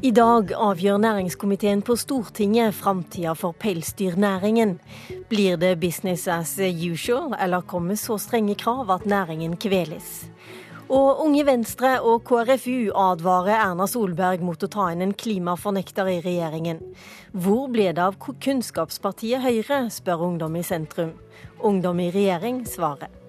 I dag avgjør næringskomiteen på Stortinget framtida for pelsdyrnæringen. Blir det business as usual, eller kommer så strenge krav at næringen kveles? Og Unge Venstre og KrFU advarer Erna Solberg mot å ta inn en klimafornekter i regjeringen. Hvor ble det av kunnskapspartiet Høyre, spør Ungdom i sentrum. Ungdom i regjering svarer.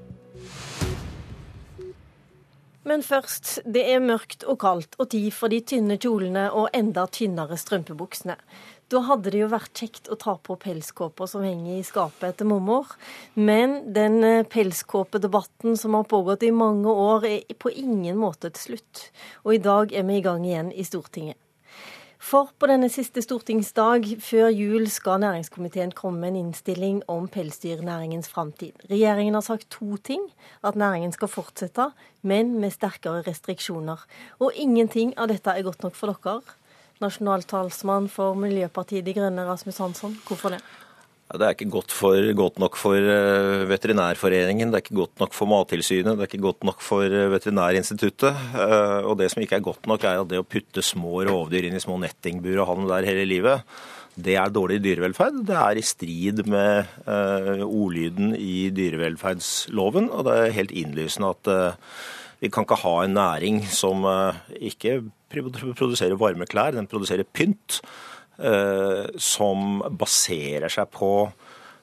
Men først, det er mørkt og kaldt og tid for de tynne kjolene og enda tynnere strømpebuksene. Da hadde det jo vært kjekt å ta på pelskåpa som henger i skapet etter mormor. Men den eh, pelskåpedebatten som har pågått i mange år, er på ingen måte til slutt. Og i dag er vi i gang igjen i Stortinget. For på denne siste stortingsdag før jul skal næringskomiteen komme med en innstilling om pelsdyrnæringens framtid. Regjeringen har sagt to ting. At næringen skal fortsette, men med sterkere restriksjoner. Og ingenting av dette er godt nok for dere. Nasjonaltalsmann for Miljøpartiet De Grønne, Rasmus Hansson. Hvorfor det? Det er ikke godt, for, godt, nok for eh, Veterinærforeningen, det er ikke godt nok for Mattilsynet, det er ikke godt nok for eh, Veterinærinstituttet. Eh, og det som ikke er godt nok, er at det å putte små rovdyr inn i små nettingbur og ha dem der hele livet, det er dårlig dyrevelferd. Det er i strid med ordlyden i dyrevelferdsloven, og det er helt innlysende at vi kan ikke ha en næring som ikke produserer varme klær, den produserer pynt. Eh, som baserer seg på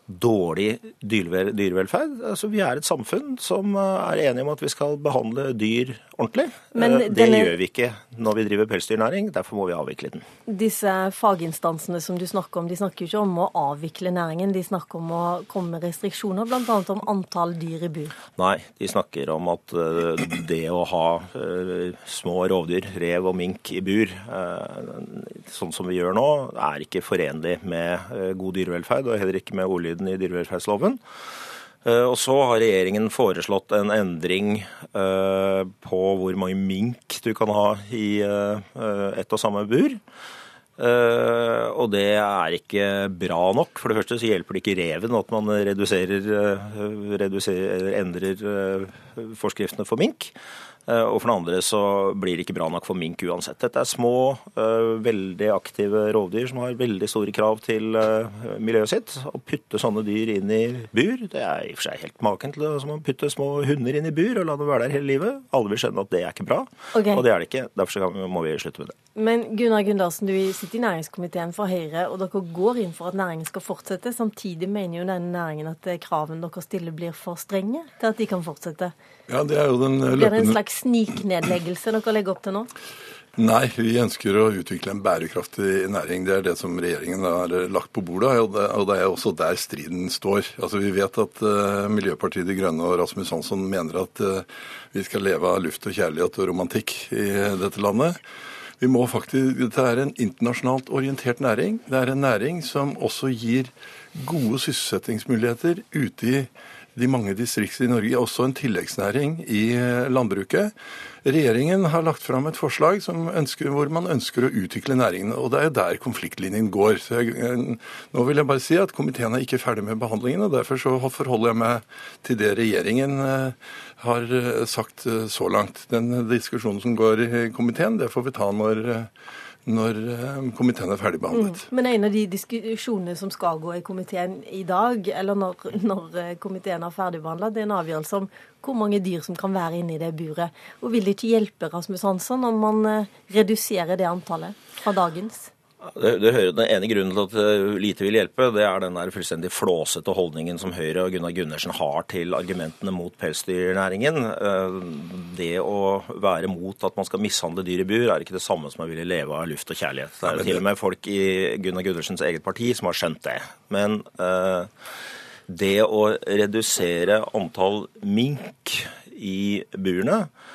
dårlig dyrevelferd. Altså, vi er et samfunn som eh, er enige om at vi skal behandle dyr ordentlig. Men eh, det denne... gjør vi ikke når vi driver pelsdyrnæring, derfor må vi avvikle den. Disse faginstansene som du snakker om, de snakker jo ikke om å avvikle næringen, de snakker om å komme med restriksjoner, bl.a. om antall dyr i bur? Nei, de snakker om at eh, det å ha små rovdyr, rev og mink i bur, sånn som vi gjør nå, er ikke forenlig med god dyrevelferd, og heller ikke med ordlyd ordlyden i dyrevelferdsloven. Eh, og så har regjeringen foreslått en endring eh, på hvor mange mink du kan ha i eh, ett og samme bur. Og det er ikke bra nok. For det første så hjelper det ikke reven at man reduserer, reduserer endrer forskriftene for mink. Eh, og for det andre så blir det ikke bra nok for mink uansett. Dette er små, eh, veldig aktive rovdyr som har veldig store krav til eh, miljøet sitt. Å putte sånne dyr inn i bur, det er i og for seg helt maken til det som å putte små hunder inn i bur og la dem være der hele livet. Alle vil skjønne at det er ikke bra, okay. og det er det ikke. Derfor må vi slutte med det. Men Gunnar Gundersen, du sitter i næringskomiteen for Høyre, og dere går inn for at næringen skal fortsette. Samtidig mener jo denne næringen at kravene dere stiller blir for strenge til at de kan fortsette. Ja, det er jo den løpende... Blir det en slags sniknedleggelse dere legger opp til nå? Nei, vi ønsker å utvikle en bærekraftig næring. Det er det som regjeringen har lagt på bordet, og det, er også der striden står. Altså, Vi vet at uh, Miljøpartiet De Grønne og Rasmus Hansson mener at uh, vi skal leve av luft og kjærlighet og romantikk i dette landet. Vi må faktisk, Dette er en internasjonalt orientert næring. Det er en næring som også gir gode sysselsettingsmuligheter ute i de mange distrikter i Norge, også en tilleggsnæring i eh, landbruket. Regjeringen har lagt fram et forslag ønsker, hvor man ønsker å utvikle næringen. og Det er der konfliktlinjen går. Jeg, eh, nå vil jeg bare si at Komiteen er ikke ferdig med behandlingen. og Derfor forholder jeg meg til det regjeringen eh, har sagt så langt. Den diskusjonen som går i komiteen, det får vi ta når når eh, komiteen er ferdigbehandlet. Mm. Men en av de diskusjonene som skal gå i komiteen i dag, eller når, når eh, komiteen er ferdigbehandla, det er en avgjørelse om hvor mange dyr som kan være inne i det buret. Og vil det ikke hjelpe Rasmus Hansson om man eh, reduserer det antallet fra dagens? Det, det hører, Den ene grunnen til at eh, lite vil hjelpe, det er den der fullstendig flåsete holdningen som Høyre og Gunnar Gundersen har til argumentene mot pelsdyrnæringen. Eh, det å være mot at man skal mishandle dyr i bur, er ikke det samme som å ville leve av luft og kjærlighet. Det er jo til og med folk i Gunnar Gundersens eget parti som har skjønt det. Men uh, det å redusere antall mink i burene Eh,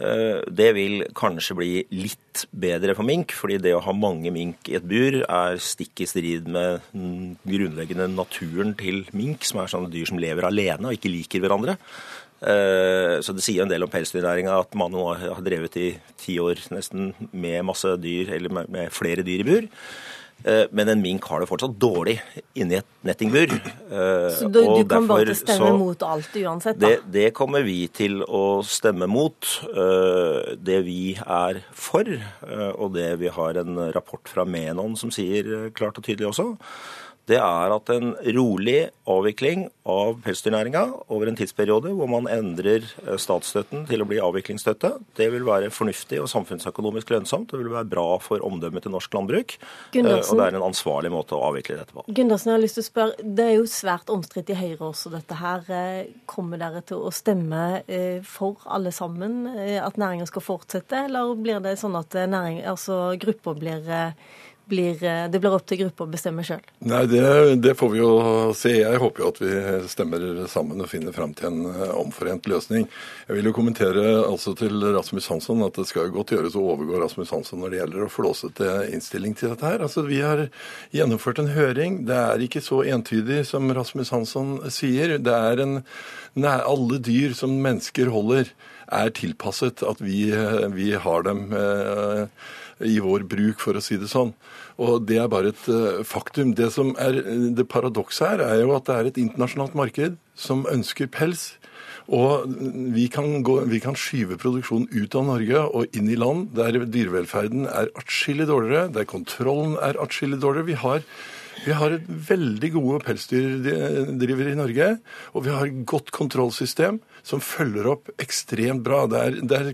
det vil kanskje bli litt bedre for mink, fordi det å ha mange mink i et bur er stikk i strid med den grunnleggende naturen til mink, som er sånne dyr som lever alene og ikke liker hverandre. Eh, så det sier en del om pelsdyrnæringa at man nå har drevet i ti år nesten med masse dyr, eller med flere dyr i bur. Eh, men en mink har det fortsatt dårlig inni et nettingbur. Eh, så du, du kan bare stemme mot alt uansett? da? Det, det, kommer vi til å stemme mot. Eh, det vi er for, og det vi har en rapport fra Menon som sier klart og tydelig også, det er at en rolig avvikling av pelsdyrnæringa over en tidsperiode hvor man endrer eh, statsstøtten til å bli avviklingsstøtte, det vil være fornuftig og samfunnsøkonomisk lønnsomt. Det vil være bra for omdømmet til norsk landbruk. Gundersen, og det er en ansvarlig måte å avvikle dette på. Gundersen, jeg har lyst til å spørre, Det er jo svært omstridt i Høyre også, dette her. Eh, kommer dere til å stemme eh, for alle sammen at næringa skal fortsette, eller blir det sånn at næring, altså grupper blir blir, eh, det blir opp til gruppa å bestemme sjøl? Nei, det, det, får vi jo se. Jeg håper jo at vi stemmer sammen og finner fram til en eh, omforent løsning. Jeg vil jo kommentere altså til Rasmus Hansson at det skal godt gjøres å overgå Rasmus Hansson når det gjelder å flåsete innstilling til dette her. Altså, Vi har gjennomført en høring. Det er ikke så entydig som Rasmus Hansson sier. Det er en, Alle dyr som mennesker holder, er tilpasset at vi, eh, vi har dem. Eh, i vår bruk, for å si det sånn. Og Det er bare et uh, faktum. Det som er det paradokset her, er jo at det er et internasjonalt marked som ønsker pels. Og vi kan, gå, vi kan, skyve produksjonen ut av Norge og inn i land der dyrevelferden er atskillig dårligere, der kontrollen er atskillig dårligere. Vi har, vi har veldig gode pelsdyrdrivere i Norge, og vi har et godt kontrollsystem som følger opp ekstremt bra. Det er, det er,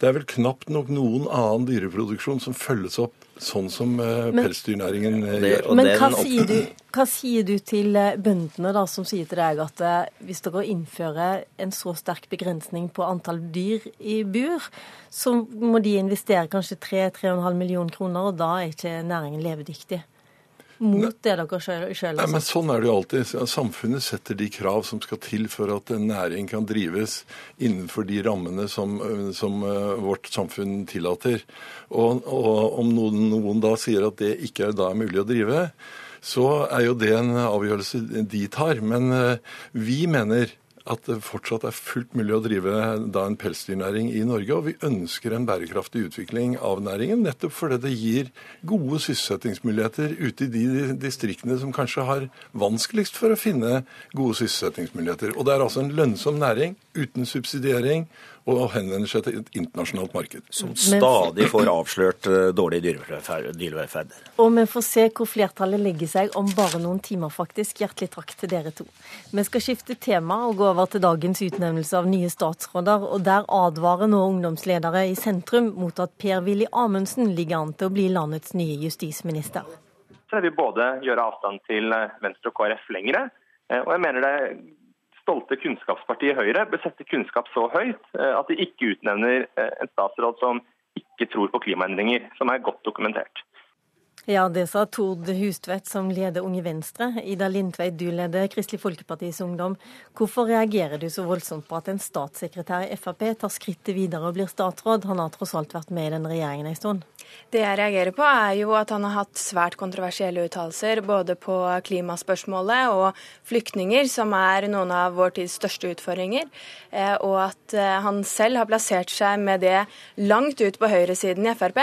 det er vel knapt nok noen annen dyreproduksjon som følges opp sånn som uh, pelsdyrnæringen uh, gjør. Men hva sier, du, hva sier, du, til uh, bøndene da, som sier til deg at hvis dere innfører en så sterk begrensning på antall dyr i bur, så må de investere kanskje 3-3,5 millioner kroner, og da er ikke næringen levedyktig? Mot det dere sjøl har sagt? Men sånn er det jo alltid. Samfunnet setter de krav som skal til for at en næring kan drives innenfor de rammene som, som uh, vårt samfunn tillater. Og, og om noen, noen, da sier at det ikke er da mulig å drive, så er jo det en avgjørelse de tar. Men uh, vi mener at det fortsatt er fullt mulig å drive da en pelsdyrnæring i Norge. Og vi ønsker en bærekraftig utvikling av næringen, nettopp fordi det gir gode sysselsettingsmuligheter ute i de distriktene som kanskje har vanskeligst for å finne gode sysselsettingsmuligheter. Og det er altså en lønnsom næring uten subsidiering og henvender seg til et internasjonalt marked. Som stadig får avslørt eh, dårlig dyrevelferd. Og vi får se hvor flertallet legger seg om bare noen timer, faktisk. Hjertelig takk til dere to. Vi skal skifte tema og gå over til dagens utnevnelse av nye statsråder. og Der advarer nå ungdomsledere i sentrum mot at Per-Willy Amundsen ligger an til å bli landets nye justisminister. Så jeg vil både gjøre avstand til eh, Venstre og KrF lengre, eh, og jeg mener det stolte kunnskapspartiet Høyre bør sette kunnskap så høyt eh, at de ikke utnevner eh, en statsråd som ikke tror på klimaendringer, som er godt dokumentert. Ja, det sa Tord Hustvedt, som leder Unge Venstre. Ida Lindtveit, du leder Kristelig Folkepartis Ungdom. Hvorfor reagerer du så voldsomt på at en statssekretær i Frp tar skrittet videre og blir statsråd? Han har tross alt vært med i den regjeringen en stund. Det jeg reagerer på, er jo at han har hatt svært kontroversielle uttalelser både på klimaspørsmålet og flyktninger, som er noen av vår tids største utfordringer. Eh, og at eh, han selv har plassert seg med det langt ut på høyresiden i Frp.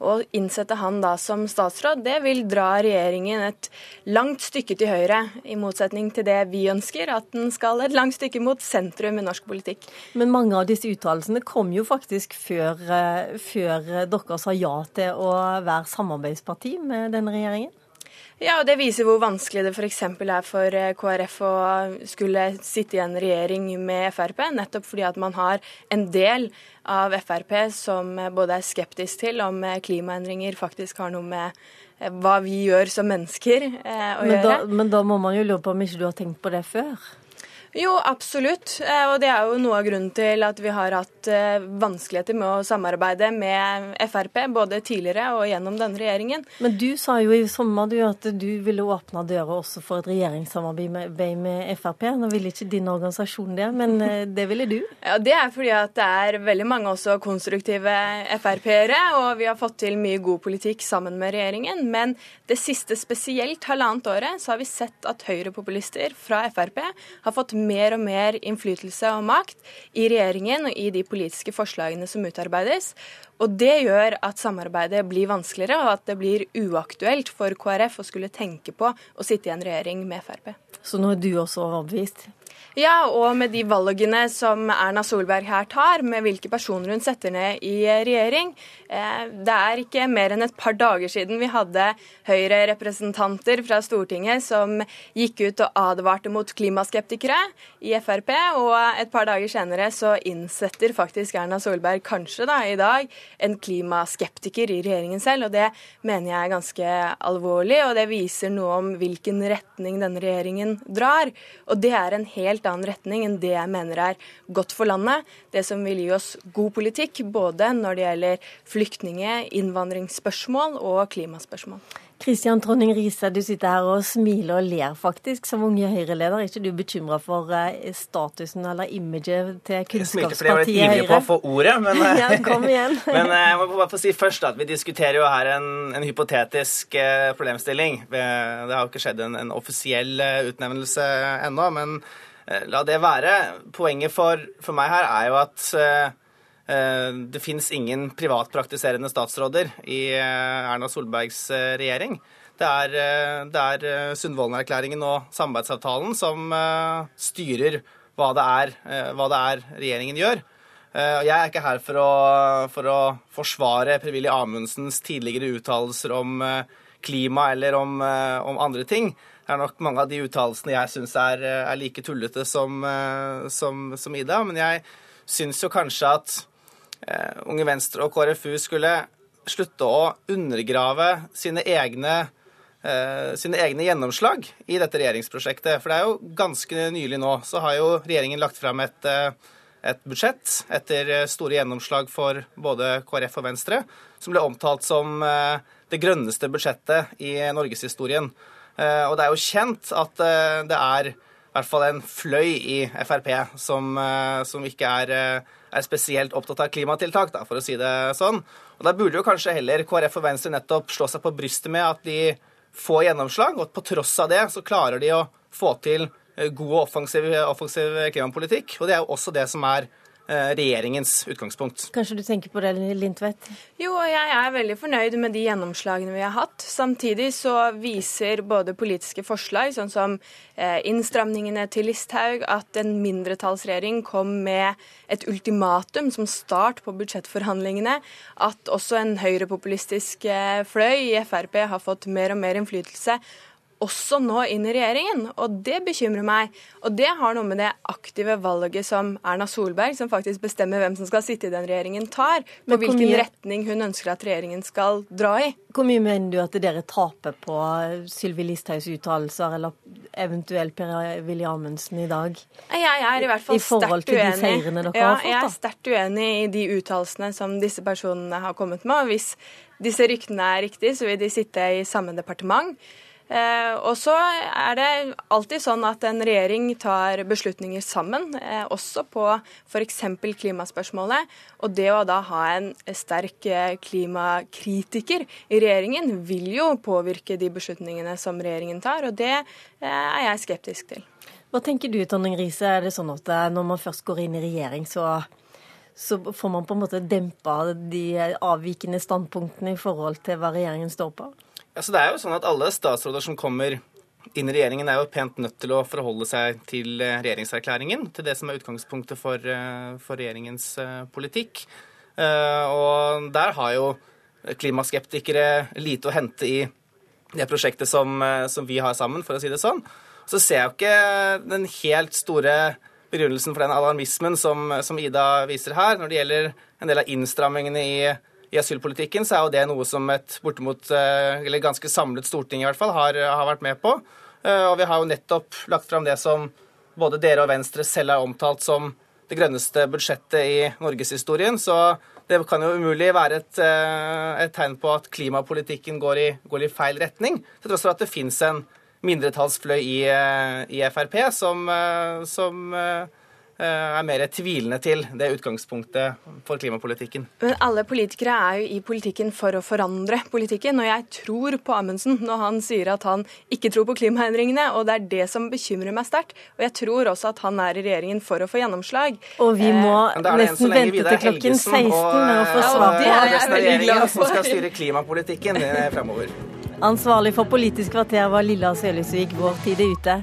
Å innsette han da som statsråd, det vil dra regjeringen et langt stykke til høyre, i motsetning til det vi ønsker, at den skal et langt stykke mot sentrum i norsk politikk. Men mange av disse uttalelsene kom jo faktisk før, eh, før dere sa ja til å være samarbeidsparti med denne regjeringen? Ja, og Det viser hvor vanskelig det f.eks. er for eh, KrF å skulle sitte i en regjering med Frp, nettopp fordi at man har en del av Frp som både er skeptisk til om eh, klimaendringer faktisk har noe med eh, hva vi gjør som mennesker å men gjøre. Da, men da må man jo lure på om ikke du har tenkt på det før? Jo, absolutt. Eh, og det er jo noe av grunnen til at vi har hatt eh, vanskeligheter med å samarbeide med Frp, både tidligere og gjennom denne regjeringen. Men du sa jo i sommer du, at du ville åpne døra også for et regjeringssamarbeid med, med Frp. Nå ville ikke din organisasjon det, men eh, det ville du? Ja, Det er fordi at det er veldig mange også konstruktive Frp-ere, og vi har fått til mye god politikk sammen med regjeringen. Men det siste spesielt halvannet året så har vi sett at høyrepopulister fra Frp har fått mer og mer innflytelse og makt i regjeringen og i de politiske forslagene som utarbeides. Og det gjør at samarbeidet blir vanskeligere, og at det blir uaktuelt for KrF å skulle tenke på å sitte i en regjering med Frp. Så nå er du også overbevist? Ja, og med de valgene som Erna Solberg her tar, med hvilke personer hun setter ned i regjering. Eh, det er ikke mer enn et par dager siden vi hadde Høyre-representanter fra Stortinget som gikk ut og advarte mot klimaskeptikere i Frp, og et par dager senere så innsetter faktisk Erna Solberg kanskje da i dag en klimaskeptiker i regjeringen selv, og det mener jeg er ganske alvorlig, og det viser noe om hvilken retning denne regjeringen drar. Og det er en helt annen retning enn det jeg mener er godt for landet. Det som vil gi oss god politikk både når det gjelder flyktninge-, innvandringsspørsmål og klimaspørsmål. Kristian Tronding Riise, du sitter her og smiler og ler faktisk som unge Høyre-leder. Er ikke du bekymra for eh, statusen eller imaget til Kunnskapspartiet Høyre? Jeg smilte fordi jeg var litt ivrig på å få ordet, men, ja, kom igjen. men eh, jeg må bare få si først at vi diskuterer jo her en, en hypotetisk eh, problemstilling. Det har jo ikke skjedd en, en offisiell utnevnelse ennå, men la det være. Poenget for, for meg her er jo at eh, det fins ingen privatpraktiserende statsråder i uh, Erna Solbergs regjering. Det er, det er Sundvolden-erklæringen og samarbeidsavtalen som styrer hva det, er, hva det er regjeringen gjør. Jeg er ikke her for å, for å forsvare Per-Willy Amundsens tidligere uttalelser om klima eller om, om andre ting. Er nok mange av de uttalelsene jeg syns er, eh, er, like tullete som, eh, som, som, Ida. Men jeg syns jo kanskje at eh, Unge Venstre og KrFU skulle slutte å undergrave sine egne, eh, sine egne gjennomslag i dette regjeringsprosjektet. For det er jo ganske nylig nå så har jo regjeringen lagt frem et, et budsjett etter store gjennomslag for både KrF og Venstre, som ble omtalt som det grønneste budsjettet i norgeshistorien. Eh, og det er jo kjent at eh, det er i hvert fall en fløy i Frp som, eh, som ikke er, er, spesielt opptatt av klimatiltak, da, for å si det sånn. Og Da burde jo kanskje heller KrF og Venstre nettopp slå seg på brystet med at de får gjennomslag, og på tross av det så klarer de å få til god og offensiv, offensiv klimapolitikk. Og det er jo også det som er regjeringens utgangspunkt. Kanskje du tenker på det, Lindtvedt? Jo, jeg er veldig fornøyd med de gjennomslagene vi har hatt. Samtidig så viser både politiske forslag, sånn som eh, innstramningene til Listhaug, at en mindretallsregjering kom med et ultimatum som start på budsjettforhandlingene. At også en høyrepopulistisk eh, fløy i Frp har fått mer og mer innflytelse også nå inn i regjeringen, og det bekymrer meg. Og det har noe med det aktive valget som Erna Solberg, som faktisk bestemmer hvem som skal sitte i den regjeringen, tar, på hvilken mye, retning hun ønsker at regjeringen skal dra i. Hvor mye mener du at dere taper på Sylvi Listhaugs uttalelser, eller eventuelt Per-Willy Amundsen i dag? Jeg er i hvert fall sterkt uenig. Ja, jeg er sterkt uenig i de uttalelsene som disse personene har kommet med. og Hvis disse ryktene er riktige, så vil de sitte i samme departement. Eh, og så er det alltid sånn at en regjering tar beslutninger sammen, eh, også på f.eks. klimaspørsmålet. Og det å da ha en sterk eh, klimakritiker i regjeringen vil jo påvirke de beslutningene som regjeringen tar, og det er jeg skeptisk til. Hva tenker du, Tonning Riise? Er det sånn at når man først går inn i regjering, så så får man på en måte dempa de avvikende standpunktene i forhold til hva regjeringen står på? Altså, det er jo sånn at Alle statsråder som kommer inn i regjeringen, er jo pent nødt til å forholde seg til eh, regjeringserklæringen, til det som er utgangspunktet for, eh, for regjeringens eh, politikk. Og der har jo klimaskeptikere lite å hente i det prosjektet som, som vi har sammen, for å si det sånn. Så ser jeg jo ikke den helt store begrunnelsen for den alarmismen som, som Ida viser her, når det gjelder en del av innstrammingene i i asylpolitikken, så er jo det noe som et bortimot, eh, eller ganske samlet storting i hvert fall, har, har vært med på. Eh, og vi har jo nettopp lagt fram det som både dere og Venstre selv har omtalt som det grønneste budsjettet i norgeshistorien. Så det kan jo umulig være et, eh, et tegn på at klimapolitikken går i, går i, feil retning. Til tross for at det fins en mindretallsfløy i, i Frp som, som er mer tvilende til det utgangspunktet for klimapolitikken. Men alle politikere er jo i politikken for å forandre politikken, og jeg tror på Amundsen når han sier at han ikke tror på klimaendringene, og det er det som bekymrer meg sterkt. Og jeg tror også at han er i regjeringen for å få gjennomslag. Og vi må nesten vente til klokken 16 med å få svar på det. Er resten av regjeringen som skal styre klimapolitikken fremover. Ansvarlig for Politisk kvarter var Lilla Sølhusvik. Vår tid er ute.